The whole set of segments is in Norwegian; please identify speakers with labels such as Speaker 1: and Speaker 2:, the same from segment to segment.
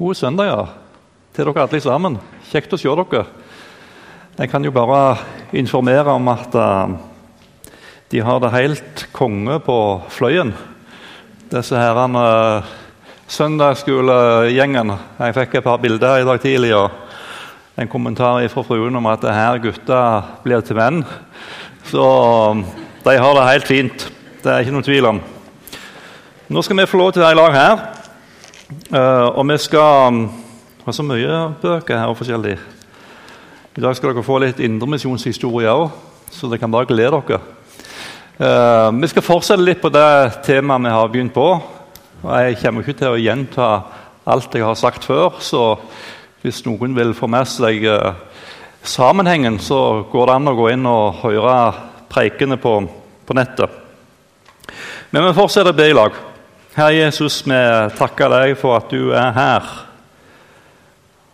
Speaker 1: God søndag ja. til dere alle sammen. Kjekt å se dere. Jeg kan jo bare informere om at uh, de har det helt konge på Fløyen. Disse herrene uh, søndagsskolegjengen. Jeg fikk et par bilder i dag tidlig. og En kommentar fra fruen om at her gutta blir til menn. Så um, de har det helt fint. Det er ikke noen tvil om. Nå skal vi få lov til å være i lag her. Uh, og vi skal ha så mye bøker her og forskjellig. I dag skal dere få litt indremisjonshistorie òg, så dere kan bare glede dere. Uh, vi skal fortsette litt på det temaet vi har begynt på. og Jeg kommer ikke til å gjenta alt jeg har sagt før, så hvis noen vil få med seg uh, sammenhengen, så går det an å gå inn og høre preikene på, på nettet. Men vi fortsetter å be i lag. Herre Jesus, vi takker deg for at du er her.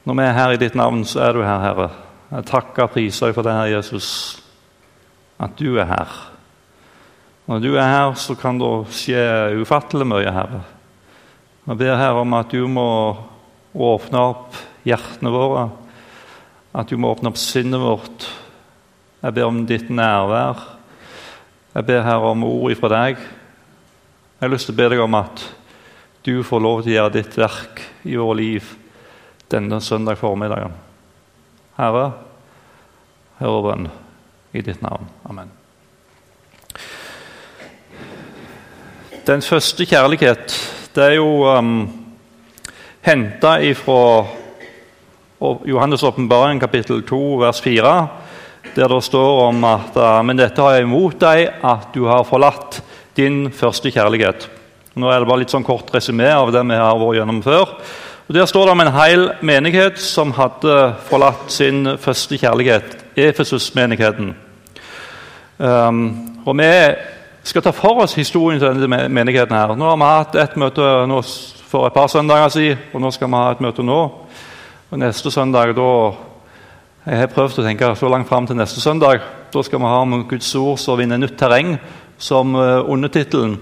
Speaker 1: Når vi er her i ditt navn, så er du her, Herre. Jeg takker og priser deg for det, Herre Jesus, at du er her. Når du er her, så kan det skje ufattelig mye, Herre. Jeg ber Herre om at du må åpne opp hjertene våre, at du må åpne opp sinnet vårt. Jeg ber om ditt nærvær. Jeg ber Herre om ord ifra deg. Jeg har lyst til å be deg om at du får lov til å gjøre ditt verk i vårt liv denne søndag formiddagen. Herre, hør bønn i ditt navn. Amen. Den første kjærlighet det er jo um, henta fra Johannes' åpenbaring kapittel 2 vers 4, der det står om at Men dette har jeg imot deg, at du har forlatt din første kjærlighet. Nå er det bare litt sånn kort resymé av det vi har vært gjennom før. Og Der står det om en hel menighet som hadde forlatt sin første kjærlighet, Efesus-menigheten. Um, og Vi skal ta for oss historien til denne menigheten. her. Nå har vi hatt et møte for et par søndager siden, og nå skal vi ha et møte nå. Og Neste søndag da, Jeg har prøvd å tenke så langt fram til neste søndag. Da skal vi ha om Guds ord som vinner nytt terreng som eh, undertittelen.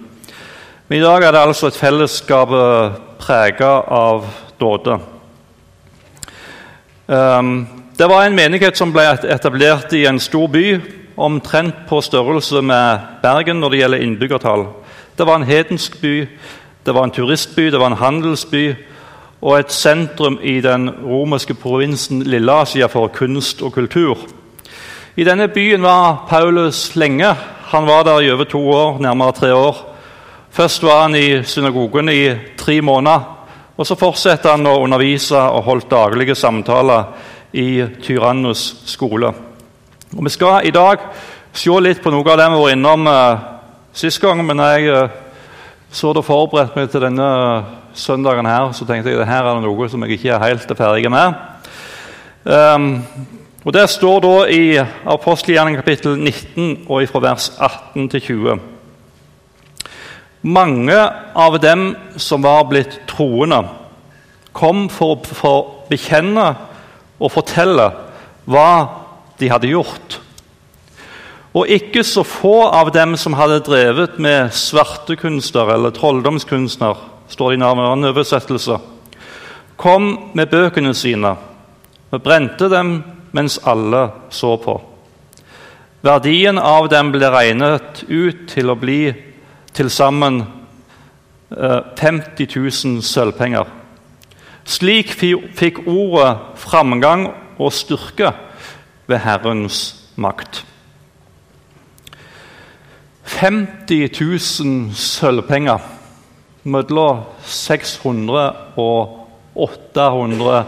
Speaker 1: Men i dag er det altså et fellesskap eh, prega av dåde. Um, det var en menighet som ble etablert i en stor by, omtrent på størrelse med Bergen når det gjelder innbyggertall. Det var en hedensk by, det var en turistby, det var en handelsby og et sentrum i den romerske provinsen Lilleasia for kunst og kultur. I denne byen var Paulus lenge. Han var der i over to år, nærmere tre år. Først var han i synagogen i tre måneder. og Så fortsatte han å undervise og holdt daglige samtaler i Tyrannos skole. Og Vi skal i dag se litt på noe av det vi var innom uh, sist gang. Men jeg uh, så det forberedt meg til denne søndagen her, så tenkte jeg at her er det noe som jeg ikke er helt ferdig med. Um, og Det står da i apostelgjerningen kapittel 19 og fra vers 18 til 20. Mange av dem som var blitt troende, kom for å bekjenne og fortelle hva de hadde gjort. Og ikke så få av dem som hadde drevet med svartekunster eller trolldomskunstner, står det i en annen oversettelse, kom med bøkene sine. og brente dem mens alle så på. Verdien av dem ble regnet ut til å bli til sammen 50 000 sølvpenger. Slik fikk ordet framgang og styrke ved Herrens makt. 50 000 sølvpenger mellom 600 og 800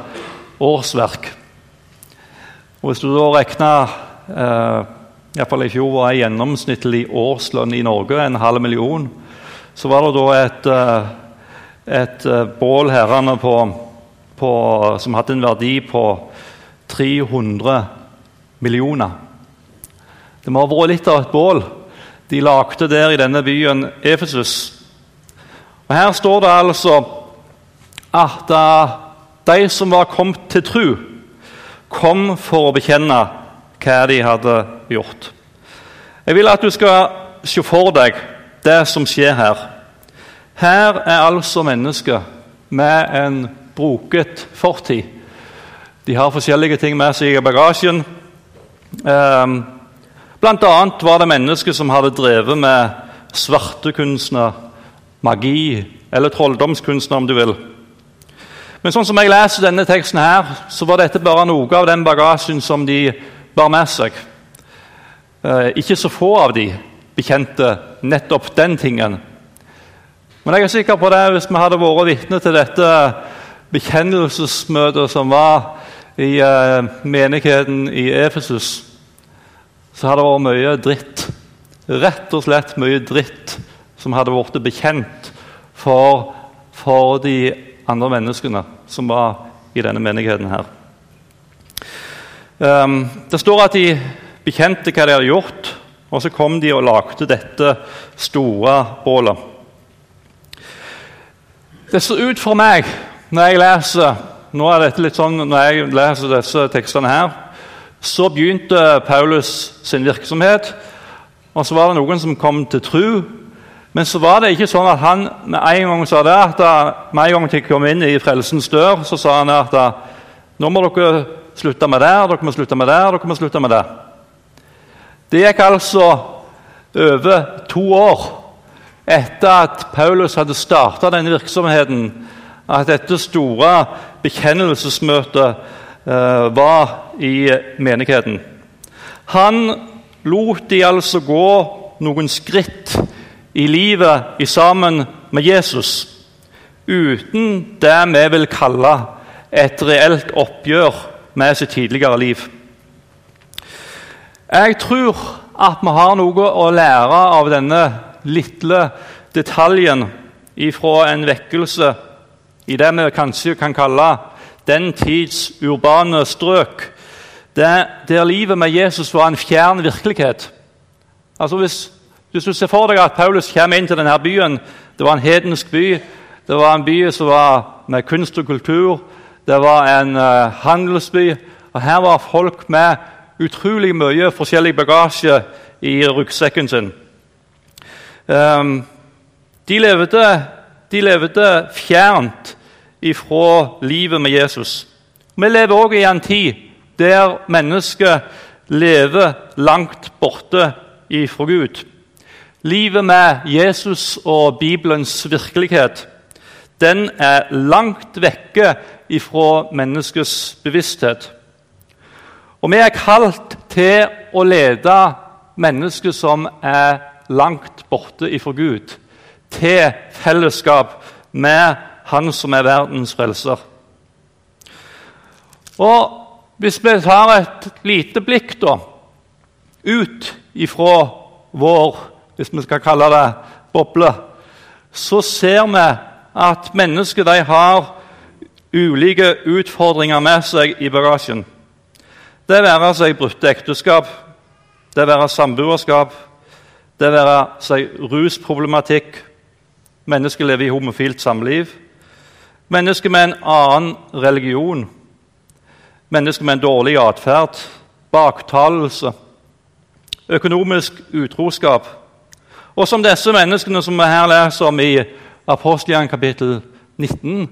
Speaker 1: årsverk. Og Hvis du da regner eh, iallfall i fjor var gjennomsnittlig årslønn i Norge en halv million, så var det da et, eh, et eh, bål herrene på, på, som hadde en verdi på 300 millioner. Det må ha vært litt av et bål de lagde der i denne byen Efesus. Og Her står det altså at uh, de som var kommet til tru kom for å bekjenne hva de hadde gjort. Jeg vil at du skal se for deg det som skjer her. Her er altså mennesker med en broket fortid. De har forskjellige ting med seg i bagasjen. Um, Blant annet var det mennesker som hadde drevet med svartekunstner, magi eller trolldomskunstner, om du vil. Men sånn som jeg leser denne teksten, her, så var dette bare noe av den bagasjen som de bar med seg. Eh, ikke så få av de bekjente nettopp den tingen. Men jeg er sikker på det hvis vi hadde vært vitne til dette bekjennelsesmøtet som var i eh, menigheten i Efesus, så hadde det vært mye dritt. Rett og slett mye dritt som hadde blitt bekjent for, for, de andre menneskene som var i denne menigheten. her. Um, det står at de bekjente hva de hadde gjort, og så kom de og lagde dette store bålet. Det ser ut for meg, når jeg leser nå er dette litt sånn, når jeg leser disse tekstene her, så begynte Paulus sin virksomhet, og så var det noen som kom til tro. Men så var det ikke sånn at han med en gang sa det at med en gang de kom inn i frelsens dør, så sa han at nå må dere slutte med det, dere må slutte med det, dere må slutte med det. Det gikk altså over to år etter at Paulus hadde starta denne virksomheten, at dette store bekjennelsesmøtet Eh, var i menigheten. Han lot de altså gå noen skritt i livet i sammen med Jesus uten det vi vil kalle et reelt oppgjør med sitt tidligere liv. Jeg tror at vi har noe å lære av denne lille detaljen fra en vekkelse i det vi kanskje kan kalle den tids urbane strøk, der livet med Jesus var en fjern virkelighet. Altså hvis, hvis, du ser for deg at Paulus kommer inn til denne byen Det var en hedensk by. Det var en by som var med kunst og kultur. Det var en uh, handelsby. Og her var folk med utrolig mye forskjellig bagasje i ryggsekken sin. Um, de, levde, de levde fjernt ifra livet med Jesus. Vi lever òg i en tid der mennesket lever langt borte ifra Gud. Livet med Jesus og Bibelens virkelighet den er langt vekke ifra menneskets bevissthet. Og vi er kalt til å lede mennesker som er langt borte ifra Gud, til fellesskap med han som er verdens frelser. Og Hvis vi tar et lite blikk da, ut ifra vår hvis vi skal kalle det boble, så ser vi at mennesker har ulike utfordringer med seg i bagasjen. Det være seg brutte ekteskap, det være samboerskap, det være seg rusproblematikk, mennesker lever i homofilt samliv, Mennesker med en annen religion, mennesker med en dårlig atferd, baktalelse, økonomisk utroskap. Og som disse menneskene som vi her leser om i Apostelgjerningen kapittel 19,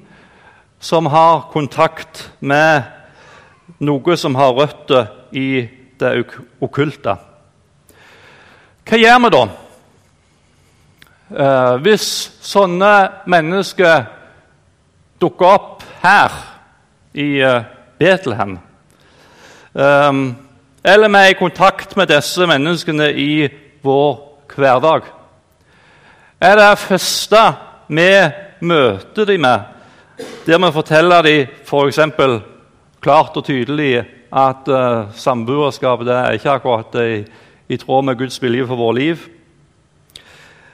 Speaker 1: som har kontakt med noe som har røtter i det okkulte. Hva gjør vi da? Eh, hvis sånne mennesker dukker opp her i eh, Betlehem. Um, eller vi er i kontakt med disse menneskene i vår hverdag. Er det første vi møter dem med, der vi forteller dem f.eks. klart og tydelig at uh, samboerskapet er ikke akkurat i, i, tråd med Guds vilje for vårt liv?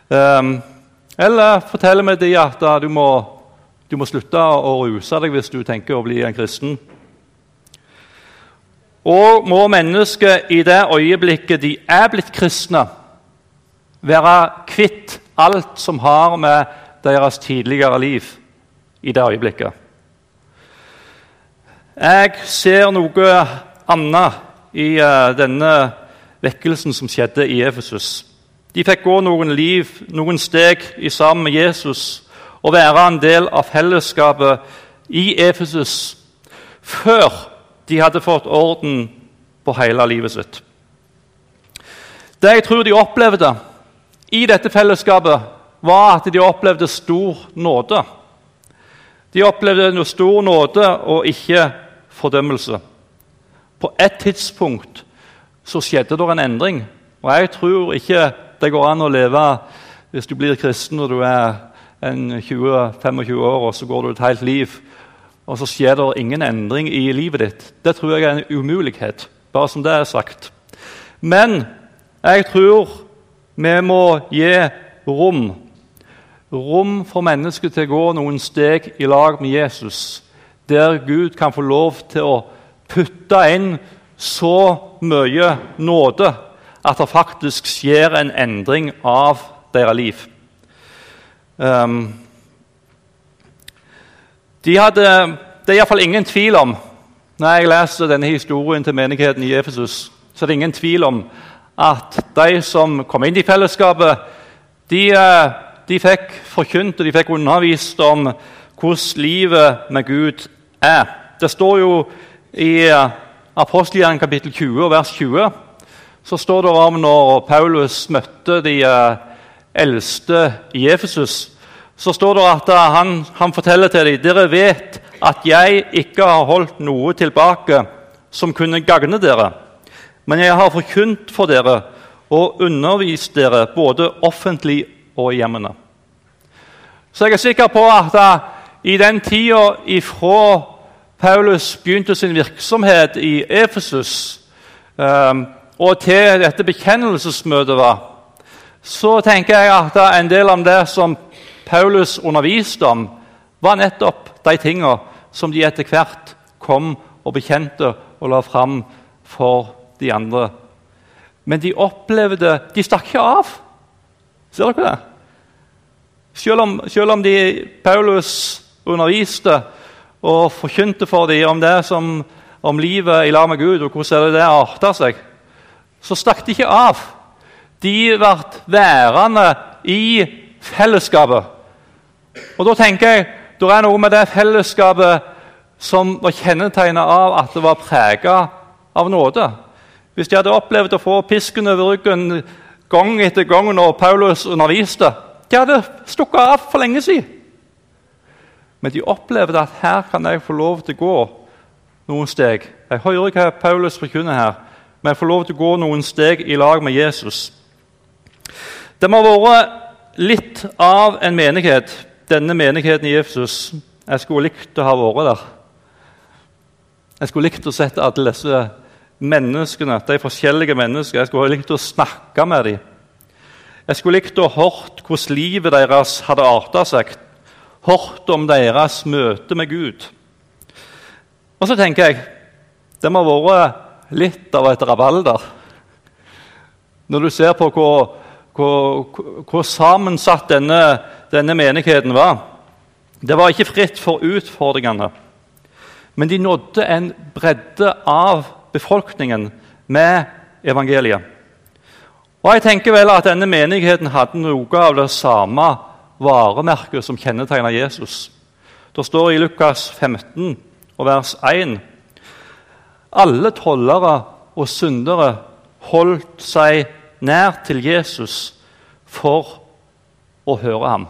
Speaker 1: Um, eller forteller vi dem at uh, du må du må slutte å ruse deg hvis du tenker å bli en kristen. Og må mennesket i det øyeblikket de er blitt kristne, være kvitt alt som har med deres tidligere liv i det øyeblikket. Jeg ser noe annet i uh, denne vekkelsen som skjedde i Efesus. De fikk gå noen liv, noen steg i sammen med Jesus og være en del av fellesskapet i Efesus før de hadde fått orden på hele livet sitt. Det jeg tror de opplevde i dette fellesskapet, var at de opplevde stor nåde. De opplevde noe stor nåde og ikke fordømmelse. På et tidspunkt så skjedde det en endring. Og jeg tror ikke det går an å leve hvis du blir kristen når du er 20-25 år, og så går du et helt liv, og så skjer det ingen endring i livet ditt. Det tror jeg er en umulighet, bare som det er sagt. Men jeg tror vi må gi rom. Rom for mennesket til å gå noen steg i lag med Jesus, der Gud kan få lov til å putte inn så mye nåde at det faktisk skjer en endring av deres liv. Um, de hadde, det er iallfall ingen tvil om når jeg leser denne historien til menigheten i Efesus, så er det ingen tvil om at de som kom inn i fellesskapet, de, eh, de fikk forkynt og de fikk undervist om hvordan livet med Gud er. Det står jo i eh, Apostelgjerningen kapittel 20, vers 20 så står det om når Paulus møtte de eh, eldste i Efesus, så står det at han, han forteller til dem dere vet at jeg ikke har holdt noe tilbake som kunne gagne dere. Men jeg har forkynt for dere og undervist dere både offentlig og i hjemmene. Så jeg er sikker på at da, i den tida ifra Paulus begynte sin virksomhet i Efesus um, og til dette bekjennelsesmøtet var, så tenker jeg at en del av det som Paulus underviste om, var nettopp de tingene som de etter hvert kom og bekjente og la fram for de andre. Men de opplevde De stakk ikke av. Ser dere det? Selv om, selv om de, Paulus underviste og forkynte for dem om det som, om livet i lag med Gud og hvordan det, arter seg, så stakk de ikke av. De ble værende i fellesskapet. Og da tenker jeg det er noe med det fellesskapet som var kjennetegnet av at det var prega av nåde. Hvis de hadde opplevd å få pisken over ryggen gang etter gang når Paulus underviste De hadde stukket av for lenge siden. Men de opplevde at her kan jeg få lov til å gå noen steg. Jeg hører hva Paulus forkynner her, men jeg får lov til å gå noen steg i lag med Jesus. Det må ha vært litt av en menighet, denne menigheten i Jesus. Jeg skulle likt å ha vært der. Jeg skulle likt å sett alle disse menneskene, de forskjellige menneskene. Jeg skulle likt å snakke med dem. Jeg skulle likt å hørt hvordan livet deres hadde arta seg. Hørt om deres møte med Gud. Og så tenker jeg det må ha vært litt av et rabalder. Når du ser på hvor, hvor, hvor sammensatt denne, denne menigheten var. Det var ikke fritt for utfordringene, men de nådde en bredde av befolkningen med evangeliet. Og jeg tenker vel at denne menigheten hadde noe av det samme varemerket som kjennetegner Jesus. Det står i Lukas 15 og vers 1 alle tollere og syndere holdt seg nær til Jesus for å høre ham.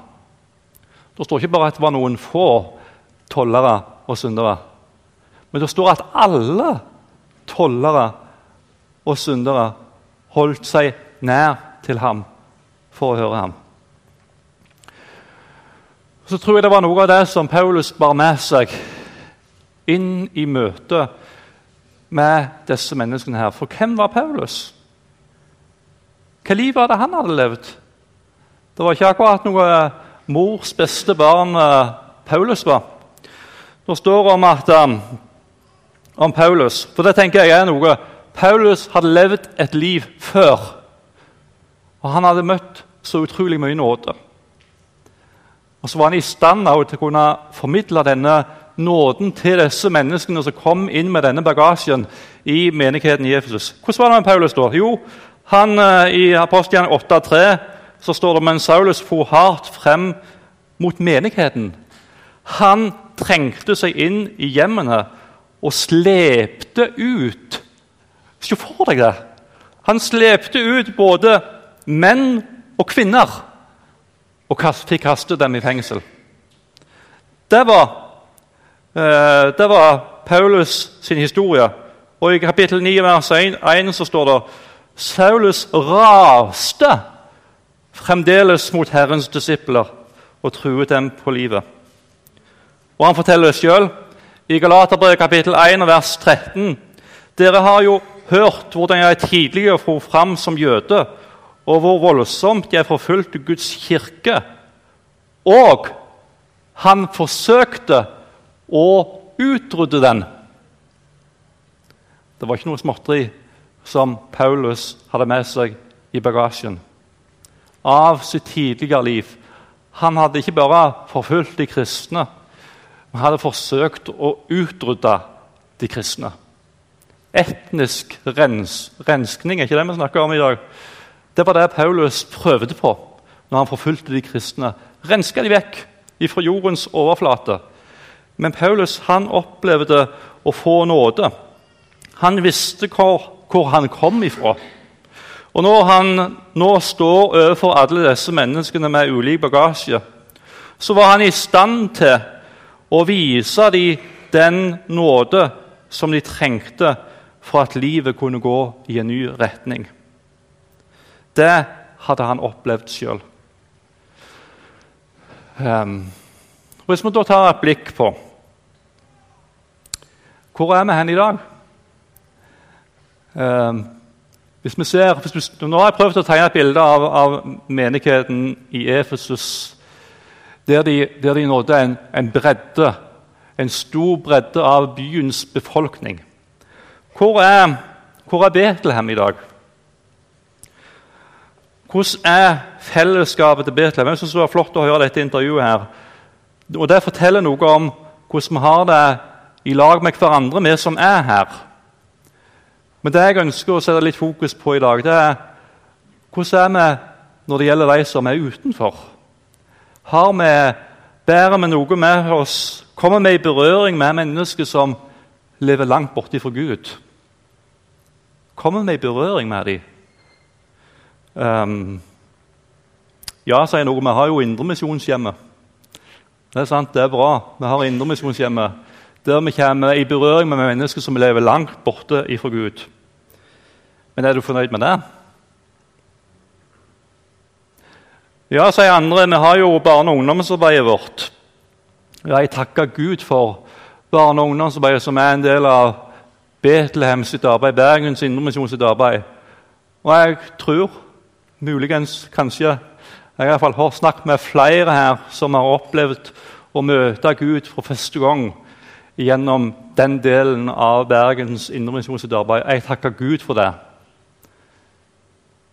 Speaker 1: Det står ikke bare at det var noen få tollere og syndere, men det står at alle tollere og syndere holdt seg nær til ham for å høre ham. Så tror jeg det var noe av det som Paulus bar med seg inn i møtet med disse menneskene her. For hvem var Paulus? Hva liv var det han hadde levd? Det var ikke akkurat noe mors beste barn eh, Paulus var. Det står om at um, om Paulus. For det tenker jeg er noe. Paulus hadde levd et liv før. Og han hadde møtt så utrolig mye nåde. Og så var han i stand til å kunne formidle denne nåden til disse menneskene som kom inn med denne bagasjen i menigheten i Efesus. Hvordan var det med Paulus da? Jo, han, eh, I Apostelen 8,3 så står det men Saulus for hardt frem mot menigheten. Han trengte seg inn i hjemmene og slepte ut Se for deg det! Han slepte ut både menn og kvinner og fikk kaste dem i fengsel. Det var, eh, det var Paulus sin historie. Og I kapittel 9 vers 1, 1 så står det Saulus raste fremdeles mot Herrens disipler og truet dem på livet. Og Han forteller sjøl i Galaterbrevet kapittel 1 vers 13. Dere har jo hørt hvordan jeg tidligere for fram som jøde, og hvor voldsomt jeg forfulgte Guds kirke. Og han forsøkte å utrydde den. Det var ikke noe småtteri som Paulus hadde med seg i bagasjen. Av sitt tidligere liv. Han hadde ikke bare forfulgt de kristne, men hadde forsøkt å utrydde de kristne. Etnisk rens, renskning er ikke det vi snakker om i dag. Det var det Paulus prøvde på når han forfulgte de kristne. Renska de vekk fra jordens overflate. Men Paulus han opplevde å få nåde. Han visste hvor, hvor han kom ifra. Og når han nå står overfor alle disse menneskene med ulik bagasje, så var han i stand til å vise dem den nåde som de trengte for at livet kunne gå i en ny retning. Det hadde han opplevd sjøl. Um, ehm, hvis vi da tar et blikk på hvor er vi hen i dag? Um, hvis vi ser, hvis vi, nå har jeg prøvd å tegne et bilde av, av menigheten i Efesus, der de, der de nådde en, en, bredde, en stor bredde av byens befolkning. Hvor er, hvor er Betlehem i dag? Hvordan er fellesskapet til Betlehem? Jeg synes det var flott å høre dette intervjuet. her. Og Det forteller noe om hvordan vi har det i lag med hverandre, vi som er her. Men det jeg ønsker å sette litt fokus på i dag, det er hvordan er vi når det gjelder de som er utenfor. Har vi, Bærer vi noe med oss? Kommer vi i berøring med mennesker som lever langt borte fra Gud? Kommer vi i berøring med dem? Um, ja, sier noe. Vi har jo Indremisjonshjemmet. Det er sant, det er bra. Vi har Indremisjonshjemmet der vi kommer i berøring med mennesker som lever langt borte ifra Gud. Men er du fornøyd med det? Ja, sier andre, vi har jo barne- og ungdomsarbeidet vårt. Ja, jeg takker Gud for barne- og ungdomsarbeidet, som er en del av Betlehem sitt arbeid, Bergens Indremisjon sitt arbeid. Og jeg tror Muligens, kanskje Jeg har i snakket med flere her som har opplevd å møte Gud for første gang gjennom den delen av Bergens Indremisjon sitt arbeid. Jeg takker Gud for det.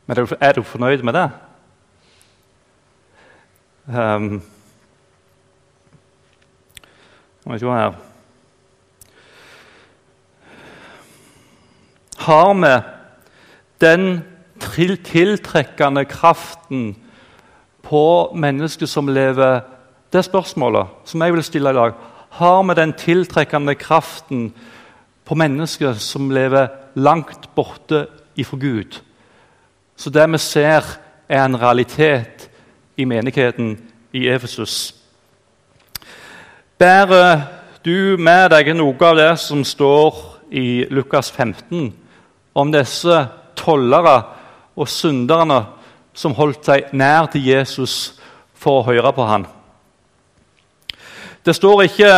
Speaker 1: Men er du fornøyd med det? Um, må se her Har vi den tiltrekkende kraften på mennesket som lever Det spørsmålet som jeg vil stille i dag. Har vi den tiltrekkende kraften på mennesket som lever langt borte ifra Gud? Så det vi ser, er en realitet i menigheten i Efesus. Bærer du med deg noe av det som står i Lukas 15 om disse tollere og synderne som holdt seg nær til Jesus for å høre på ham. Det står ikke,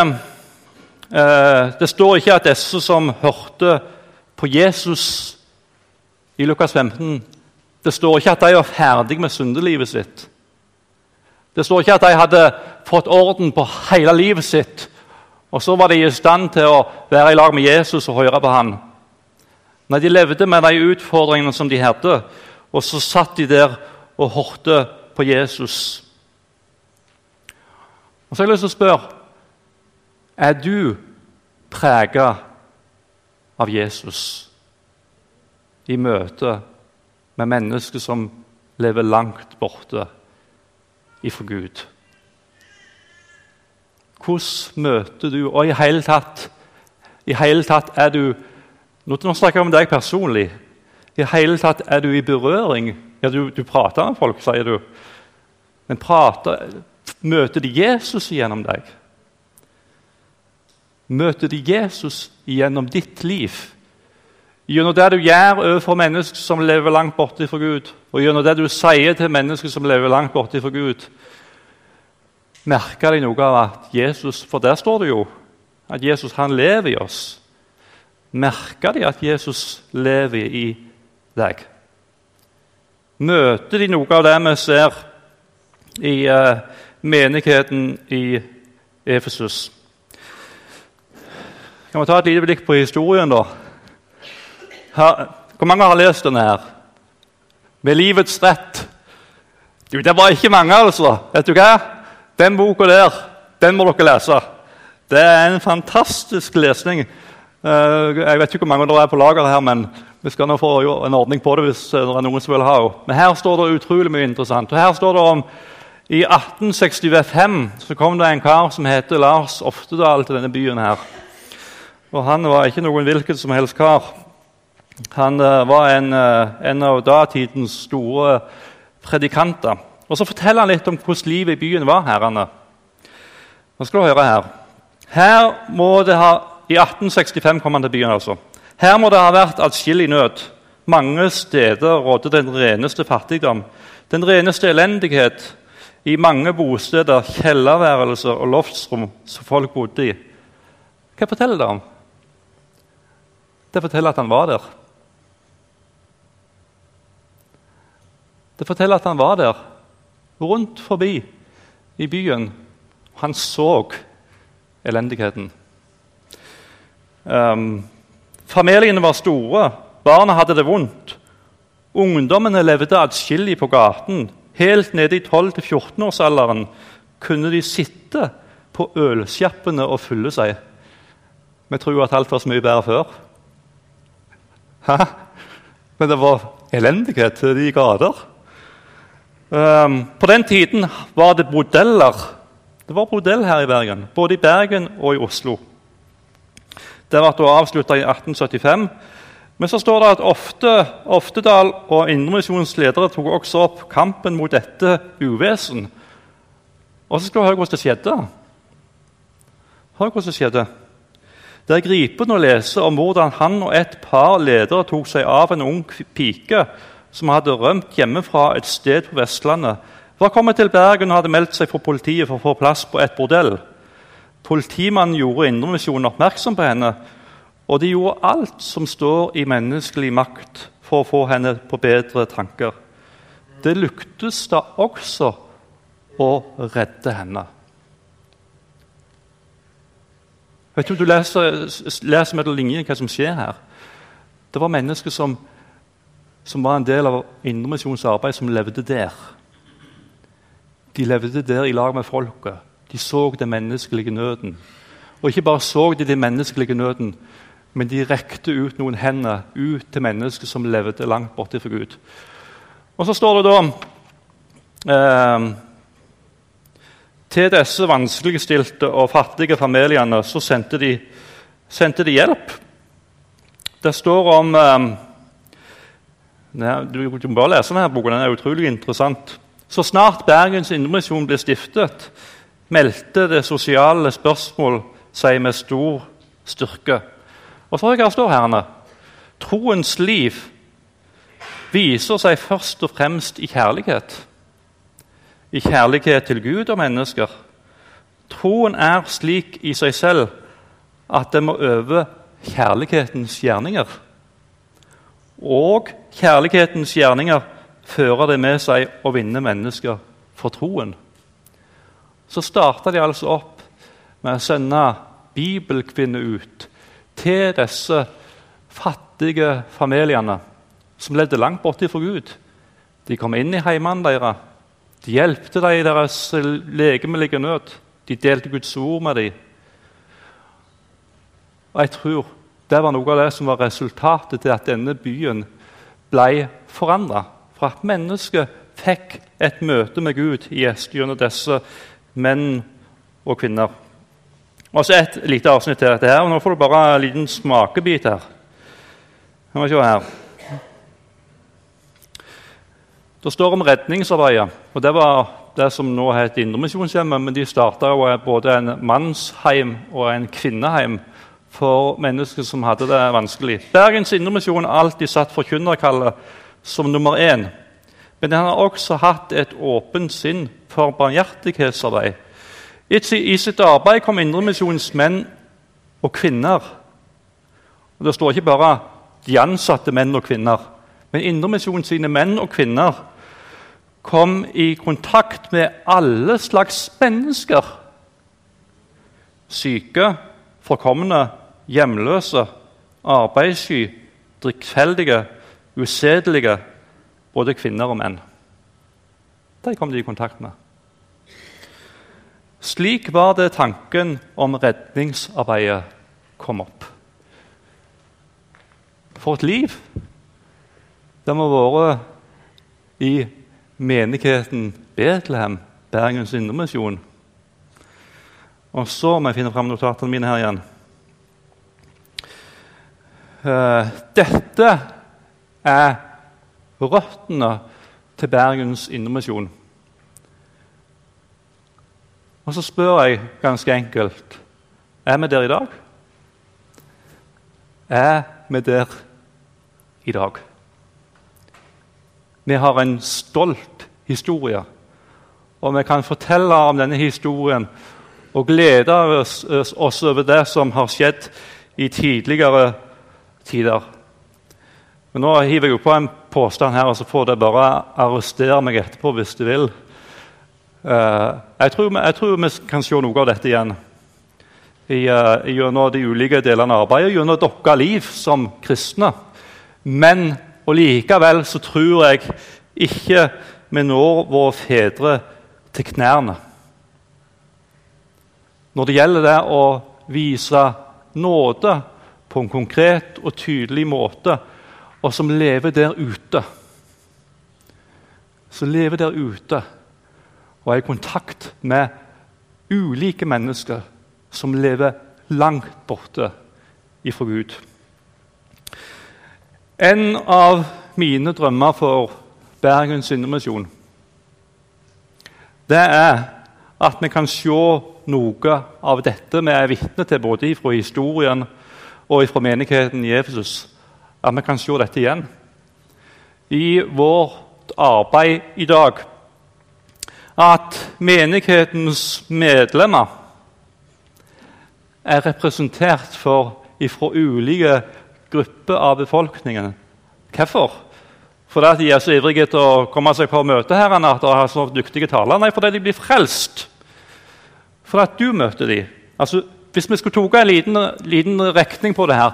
Speaker 1: eh, det står ikke at disse som hørte på Jesus i Lukas 15 Det står ikke at de var ferdig med syndelivet sitt. Det står ikke at de hadde fått orden på hele livet sitt, og så var de i stand til å være i lag med Jesus og høre på ham. Nei, de levde med de utfordringene som de hadde, og så satt de der og hørte på Jesus. Og så har jeg lyst til å spørre Er du prega av Jesus i møte med mennesker som lever langt borte ifra Gud? Hvordan møter du Og i hele tatt, i hele tatt er du Nå snakker jeg om deg personlig. I hele tatt er du i berøring. Ja, du, du prater med folk, sier du. Men prater, møter de Jesus gjennom deg? Møter de Jesus gjennom ditt liv? Gjennom det du gjør overfor mennesker som lever langt borte fra Gud, og gjennom det du sier til mennesker som lever langt borte fra Gud, merker de noe av at Jesus For der står det jo at Jesus han lever i oss. Merker de at Jesus lever i deg? Møter de noe av det vi ser i uh, menigheten i Efesus? Kan vi ta et lite blikk på historien, da? Hvor mange har lest denne her? Med livets rett. Du, det var ikke mange, altså. Vet du hva? Den boka der, den må dere lese. Det er en fantastisk lesning. Eh, jeg vet ikke hvor mange det er på lager her, men vi skal nå få en ordning på det hvis det er noen som vil ha det. Men her står det utrolig mye interessant. Og her står det om I 1865 så kom det en kar som heter Lars Oftedal til denne byen. her. Og Han var ikke noen hvilken som helst kar. Han uh, var en, uh, en, av datidens store predikanter. Og Så forteller han litt om hvordan livet i byen var. herrene. Nå skal du høre her. Her må det ha, I 1865 kom han til byen. altså. Her må det ha vært atskillig nød. Mange steder rådde den reneste fattigdom, den reneste elendighet. I mange bosteder, kjellerværelser og loftsrom som folk bodde i. Hva forteller det om? Det forteller at han var der. Det forteller at han var der, rundt forbi i byen. Han så elendigheten. Um, familiene var store, barna hadde det vondt. Ungdommene levde atskillig på gaten. Helt nede i 12-14-årsalderen kunne de sitte på ølsjappene og fylle seg. Vi tror at alt var så mye bedre før. Hæ? Men det var elendighet til de grader. Um, på den tiden var det bordeller. Det var bordell her i Bergen, både i Bergen og i Oslo. Det ble avslutta i 1875. Men så står det at ofte, Oftedal og Indremisjonens ledere tok også opp kampen mot dette uvesen. Og så skal du høre hvordan det skjedde. Hør hvordan det skjedde. Det er gripende å lese om hvordan han og et par ledere tok seg av en ung pike som hadde rømt hjemmefra et sted på Vestlandet, var kommet til Bergen og hadde meldt seg for politiet for å få plass på et bordell. Politimannen gjorde Indremisjonen oppmerksom på henne, og de gjorde alt som står i menneskelig makt for å få henne på bedre tanker. Det lyktes da også å redde henne. Vet du om du leser, leser mellom linjene hva som skjer her? Det var mennesker som som var en del av Indremisjonens arbeid, som levde der. De levde der i lag med folket. De så den menneskelige nøden. Og ikke bare så de den menneskelige nøden, men de rekte ut noen hender ut til mennesker som levde langt borte fra Gud. Og så står det da eh, Til disse vanskeligstilte og fattige familiene så sendte de, sendte de hjelp. Det står om eh, du, kan bare lese denne boka, den er utrolig interessant. Så snart Bergens Indremisjon ble stiftet, meldte det sosiale spørsmål seg med stor styrke. Og så hva står herrene? Troens liv viser seg først og fremst i kjærlighet. I kjærlighet til Gud og mennesker. Troen er slik i seg selv at den må øve kjærlighetens gjerninger. Og kjærlighetens gjerninger fører det med seg å vinne mennesker for troen. Så starta de altså opp med å sende bibelkvinner ut til disse fattige familiene som levde langt borte fra Gud. De kom inn i heimene deres. De hjelpte dem i deres legemelige nød. De delte Guds ord med dem. Og jeg tror det var noe av det som var resultatet til at denne byen ble forandra. For at mennesket fikk et møte med Gud gjennom disse menn og kvinner. Og så et lite avsnitt til dette her. og Nå får du bare en liten smakebit her. Nå må vi se her. Det står om redningsarbeidet. og Det var det som nå heter Indremisjonshjemmet. Men de starta både en mannsheim og en kvinneheim for mennesker som hadde det vanskelig. Bergens Indremisjon har alltid satt forkynnerkallet som nummer én. Men den har også hatt et åpent sinn for barmhjertighetsarbeid. I sitt arbeid kom Indremisjonens menn og kvinner. Og Det står ikke bare de ansatte menn og kvinner, men Indremisjonens menn og kvinner kom i kontakt med alle slags mennesker. Syke, forkomne, hjemløse, arbeidssky, drikkfeldige, usedelige, både kvinner og menn. De kom de i kontakt med. Slik var det tanken om redningsarbeidet kom opp. For et liv det må vært i menigheten Betlehem, Bergens Indremisjon. Og så må jeg finne fram notatene mine her igjen. Uh, dette er røttene til Bergens Indremisjon. Og så spør jeg ganske enkelt er vi der i dag. Er vi der i dag? Vi har en stolt historie, og vi kan fortelle om denne historien og glede oss, oss over det som har skjedd i tidligere tider. Men Nå hiver jeg på en påstand her, og så får dere bare arrestere meg etterpå hvis du vil. Uh, jeg, tror jeg, tror vi, kan se noe av dette igjen uh, gjennom de ulike delene av arbeidet, gjennom deres liv som kristne. Men og likevel så tror jeg ikke vi når våre fedre til knærne. Når det gjelder det å vise nåde på en konkret og tydelig måte, og som lever der ute Som lever der ute og er i kontakt med ulike mennesker som lever langt borte ifra Gud. En av mine drømmer for Bergens Indremisjon det er at vi kan se noe av dette vi er vitne til både fra historien og fra menigheten i Efesus. At vi kan se dette igjen i vårt arbeid i dag. At menighetens medlemmer er representert for ifra ulike grupper av befolkningen. Hvorfor? Fordi de er så ivrige til å komme seg på møte her at de har så dyktige talere? Nei, fordi de blir frelst. For at du møter dem. Altså, hvis vi skulle tatt en liten, liten rekning på det her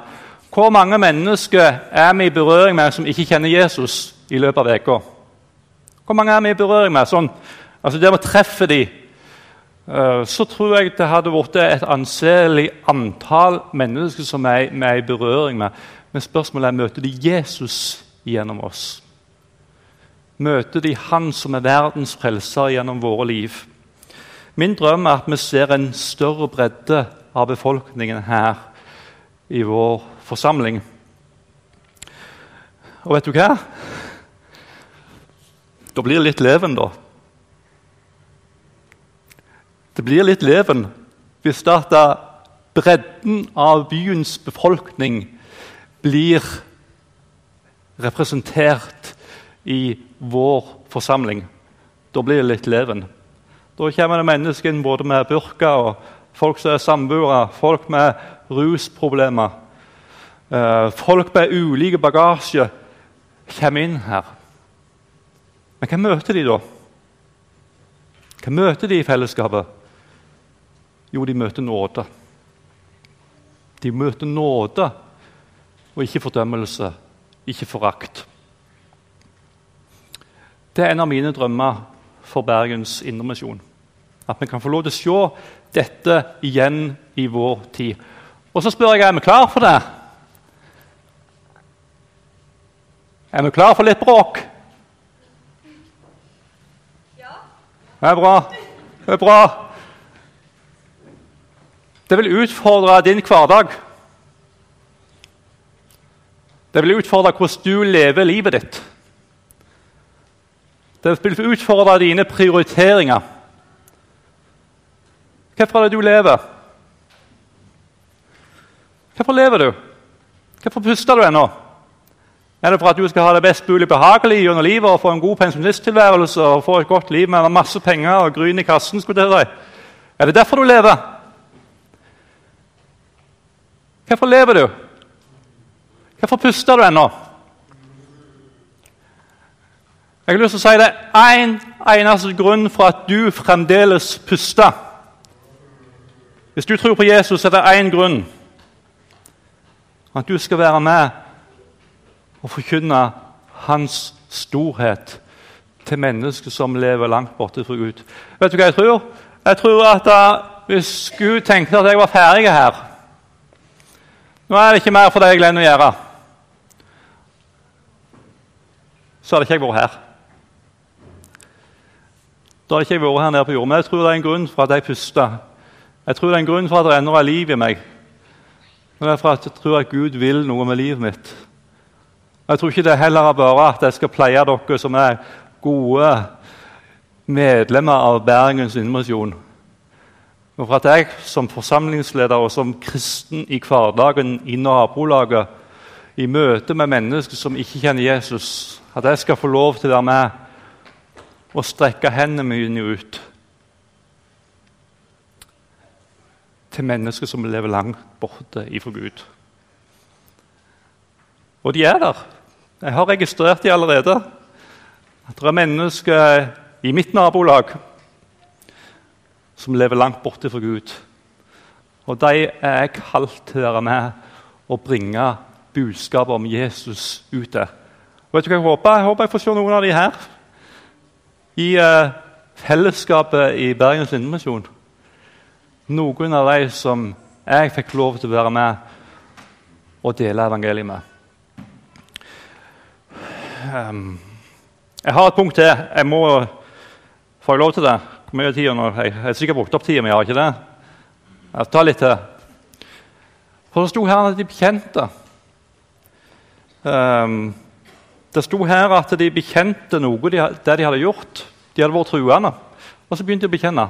Speaker 1: Hvor mange mennesker er vi i berøring med som ikke kjenner Jesus i løpet av uka? Hvor mange er vi i berøring med? Sånn, altså Der vi treffer dem Eh, så tror jeg det hadde blitt et anselig antall mennesker som vi er i berøring med. Men spørsmålet er møter de Jesus gjennom oss. Møter de Han som er verdens frelser gjennom våre liv. Min drøm er at vi ser en større bredde av befolkningen her i vår forsamling. Og vet du hva? Da blir det litt leven, da. Det blir litt leven hvis bredden av byens befolkning blir representert i vår forsamling. Da blir det litt leven. Da kommer det mennesker både med burka og folk som er samboere, folk med rusproblemer. Eh, folk med ulike bagasje kommer inn her. Men hva møter de da? Hva møter de i fellesskapet? Jo, de møter nåde. De møter nåde og ikke fordømmelse, ikke forakt. Det er en av mine drømmer for Bergens Indremisjon. At vi kan få lov til å se dette igjen i vår tid. Og så spør jeg er vi klar for det. Er vi klar for litt bråk? Ja. Det er bra. Det er bra. Det vil utfordre din hverdag. Det vil utfordre hvordan du lever livet ditt. Det vil utfordre dine prioriteringer. Hvorfor er det du lever? Hvorfor lever du? Hvorfor puster du ennå? Er det for at du skal ha det best mulig behagelig gjennom livet og få en god pensjonisttilværelse og få et godt liv med masse penger og gryn i kassen? skulle det si? Er det derfor du lever? Hvorfor lever du? Hvorfor puster du ennå? Jeg har lyst til å si det én en, eneste grunn for at du fremdeles puster. Hvis du tror på Jesus, er det én grunn. At du skal være med og forkynne hans storhet til mennesker som lever langt borte fra Gud. Vet du hva jeg tror? Jeg tror at da, Hvis Gud tenkte at jeg var ferdig her Nå er det ikke mer for deg, Glenn, å gjøre. Så hadde ikke jeg vært her. Da har ikke jeg vært her nede på jord, Men jeg tror det er en grunn for at jeg puster. Jeg tror det er en grunn for at det ennå er liv i meg. Men det er for at jeg tror at Gud vil noe med livet mitt. Jeg tror ikke det heller er bare at jeg skal pleie dere som er gode medlemmer av Bergens Indremisjon. Men for at jeg som forsamlingsleder og som kristen i hverdagen i nabolaget, i møte med mennesker som ikke kjenner Jesus, at jeg skal få lov til å være med og strekke hendene mine ut til mennesker som lever langt borte ifra Gud. Og de er der. Jeg har registrert de allerede. At det er mennesker i mitt nabolag som lever langt borte fra Gud. Og de er jeg kalt til å være med og bringe budskapet om Jesus ut til. Vet du hva Jeg håper Jeg håper jeg får se noen av de her i uh, fellesskapet i Bergens Indremisjon noen av de som jeg fikk lov til å være med og dele evangeliet med. Um, jeg har et punkt til. Jeg må få lov til det. Hvor mye tid nå? Jeg har sikkert brukt opp tida mi, har ikke det? Jeg tar litt til. For det sto her at de bekjente. Um, det sto her at de bekjente noe de, det de hadde gjort. De hadde vært truende. Og så begynte de å bekjenne.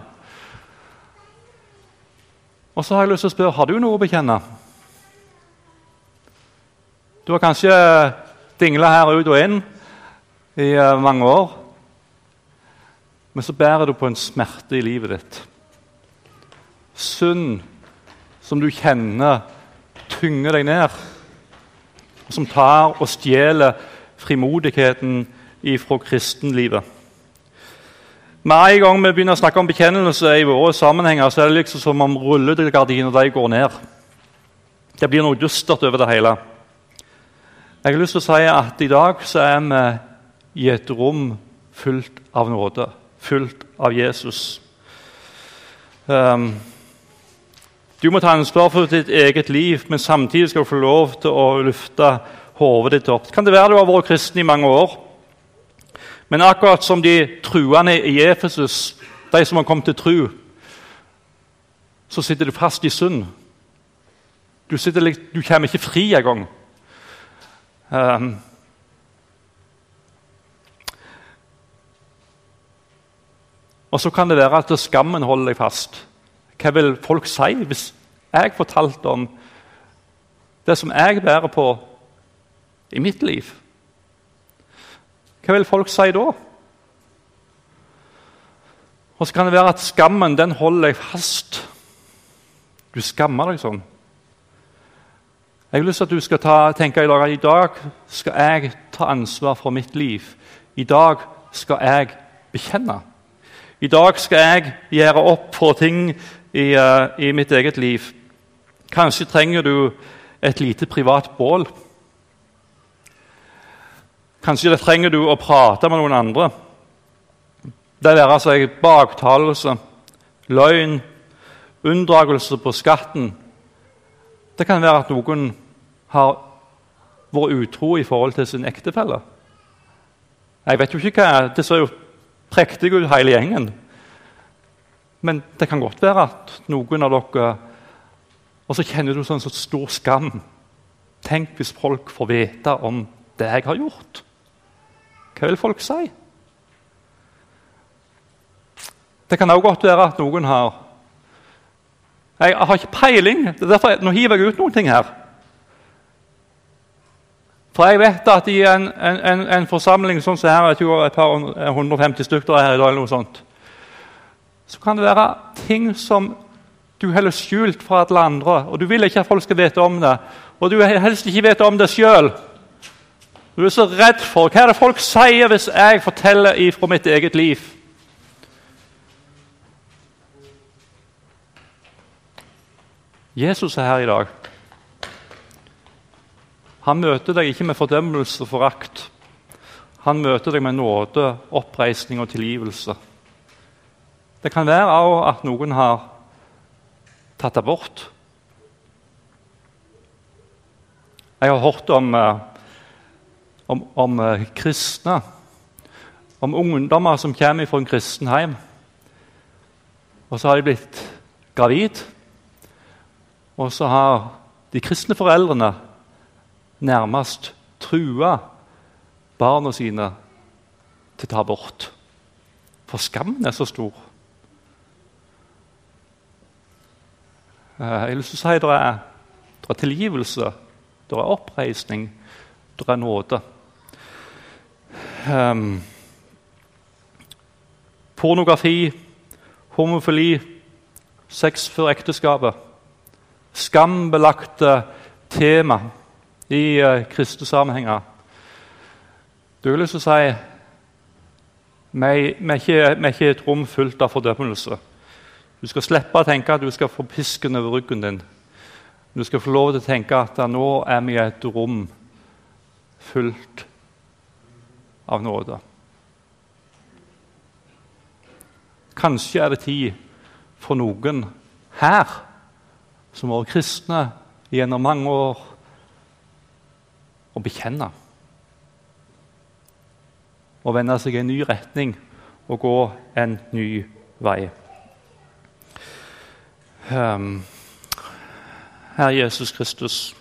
Speaker 1: Og så har jeg lyst til å spørre har du noe å bekjenne. Du har kanskje dingla her ut og inn i uh, mange år. Men så bærer du på en smerte i livet ditt. Synd som du kjenner tynger deg ned. Som tar og stjeler frimodigheten ifra kristenlivet. Med en gang vi begynner å snakke om bekjennelse i våre sammenhenger, så er det liksom som om rullegardiner går ned. Det blir noe dystert over det hele. Jeg har lyst til å si at i dag så er vi i et rom fullt av nåde, fullt av Jesus. Um, du må ta ansvar for ditt eget liv, men samtidig skal du få lov til å lufte hodet ditt opp. Kan det være du har vært kristen i mange år? Men akkurat som de truende i Efesus, de som har kommet til tru, så sitter du fast i synd. Du, sitter, du kommer ikke fri engang. Um, og så kan det være at skammen holder deg fast. Hva vil folk si hvis jeg fortalte om det som jeg bærer på i mitt liv? Hva vil folk si da? Og så kan det være at skammen den holder deg fast. Du skammer deg sånn. Jeg har lyst til at du skal ta, tenke i dag at i dag skal jeg ta ansvar for mitt liv. I dag skal jeg bekjenne. I dag skal jeg gjøre opp for ting i, uh, i mitt eget liv. Kanskje trenger du et lite privat bål. Kanskje det trenger du å prate med noen andre. Det være seg baktalelse, løgn, unndragelse på skatten. Det kan være at noen har vært utro i forhold til sin ektefelle. Jeg vet jo ikke hva Det ser jo prektig ut, hele gjengen. Men det kan godt være at noen av dere Og så kjenner du sånn så stor skam. Tenk hvis folk får vite om det jeg har gjort. Hva vil folk si? Det kan også godt være at noen har Jeg har ikke peiling. det er derfor Nå hiver jeg ut noen ting her. For jeg vet at i en, en, en forsamling sånn som her, jeg tror et par 150 stykker her i dag, eller noe sånt, så kan det være ting som du holder skjult fra alle andre. Og du vil ikke at folk skal vite om det. Og du helst ikke vite om det sjøl. Du er så redd for hva er det folk sier hvis jeg forteller fra mitt eget liv. Jesus er her i dag. Han møter deg ikke med fordømmelse og forakt. Han møter deg med nåde, oppreisning og tilgivelse. Det kan være òg at noen har tatt abort. Jeg har hørt om, eh, om, om eh, kristne, om ungdommer som kommer fra en kristen hjem. Og så har de blitt gravid. Og så har de kristne foreldrene nærmest trua barna sine til å ta abort. For skammen er så stor. Eh, jeg har lyst til å si det er, det er tilgivelse, det er oppreisning, det er nåde. Um, pornografi, homofili, sex før ekteskapet. Skambelagte tema i uh, kristne sammenhenger. Du har lyst til å si vi er ikke et rom fullt av fordømmelse. Du skal slippe å tenke at du skal få pisken over ryggen din. Du skal få lov til å tenke at nå er vi i et rom fullt av nåde. Kanskje er det tid for noen her som har vært kristne gjennom mange år, å bekjenne. Å vende seg i en ny retning og gå en ny vei. Um, Herre Jesus Kristus.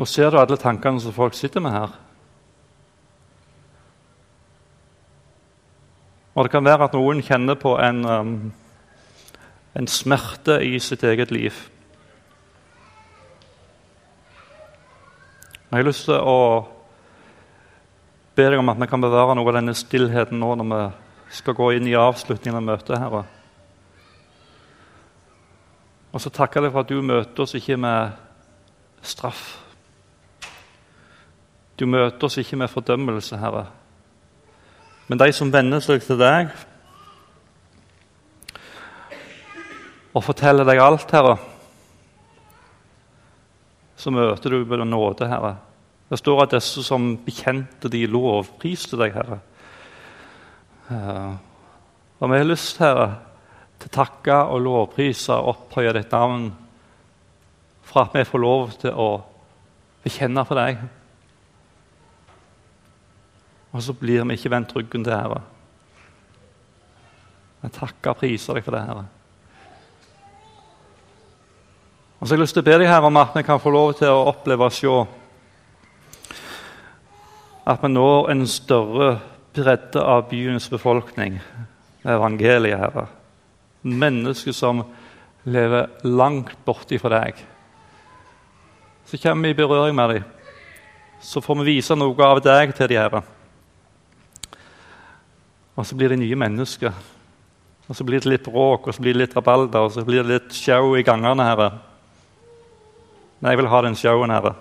Speaker 1: Nå ser du alle tankene som folk sitter med her. Og Det kan være at noen kjenner på en, um, en smerte i sitt eget liv. Jeg har lyst til å be deg om at vi kan bevare noe av denne stillheten nå når vi skal gå inn i avslutningen av møtet. Herre. Og så takker jeg deg for at du møter oss ikke med straff. Du møter oss ikke med fordømmelse, Herre. Men de som venner seg til deg og forteller deg alt, Herre, så møter du med nåde, Herre. Det står at disse som bekjente de, lovpriste deg, Herre. Og vi har lyst, Herre, til å takke og lovprise og opphøye ditt navn for at vi får lov til å bekjenne for deg. Og så blir vi ikke vendt ryggen til, Herre. Jeg takker og priser deg for det, Herre. Og så har jeg lyst til å be deg Herre, om at vi kan få lov til å oppleve og se at vi når en større bredde av byens befolkning med evangeliet, Herre. Mennesker som lever langt borte fra deg. Så kommer vi i berøring med dem. Så får vi vise noe av deg til dem, Herre. Og så blir de nye mennesker. Og så blir det litt bråk, og så blir det litt rabalder, og så blir det litt show i gangene, Herre. Men jeg vil ha den showen, Herre.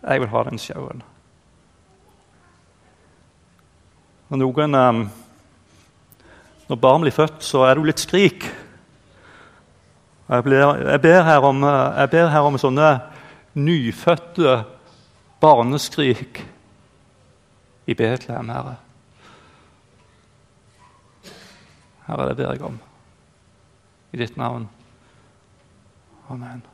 Speaker 1: Jeg vil ha den showen. Når noen um, Når barn blir født, så er det jo litt skrik. Jeg, blir, jeg, ber her om, jeg ber her om sånne nyfødte barneskrik i Betlehem, Herre. Herre, det ber jeg om. I ditt navn. Amen.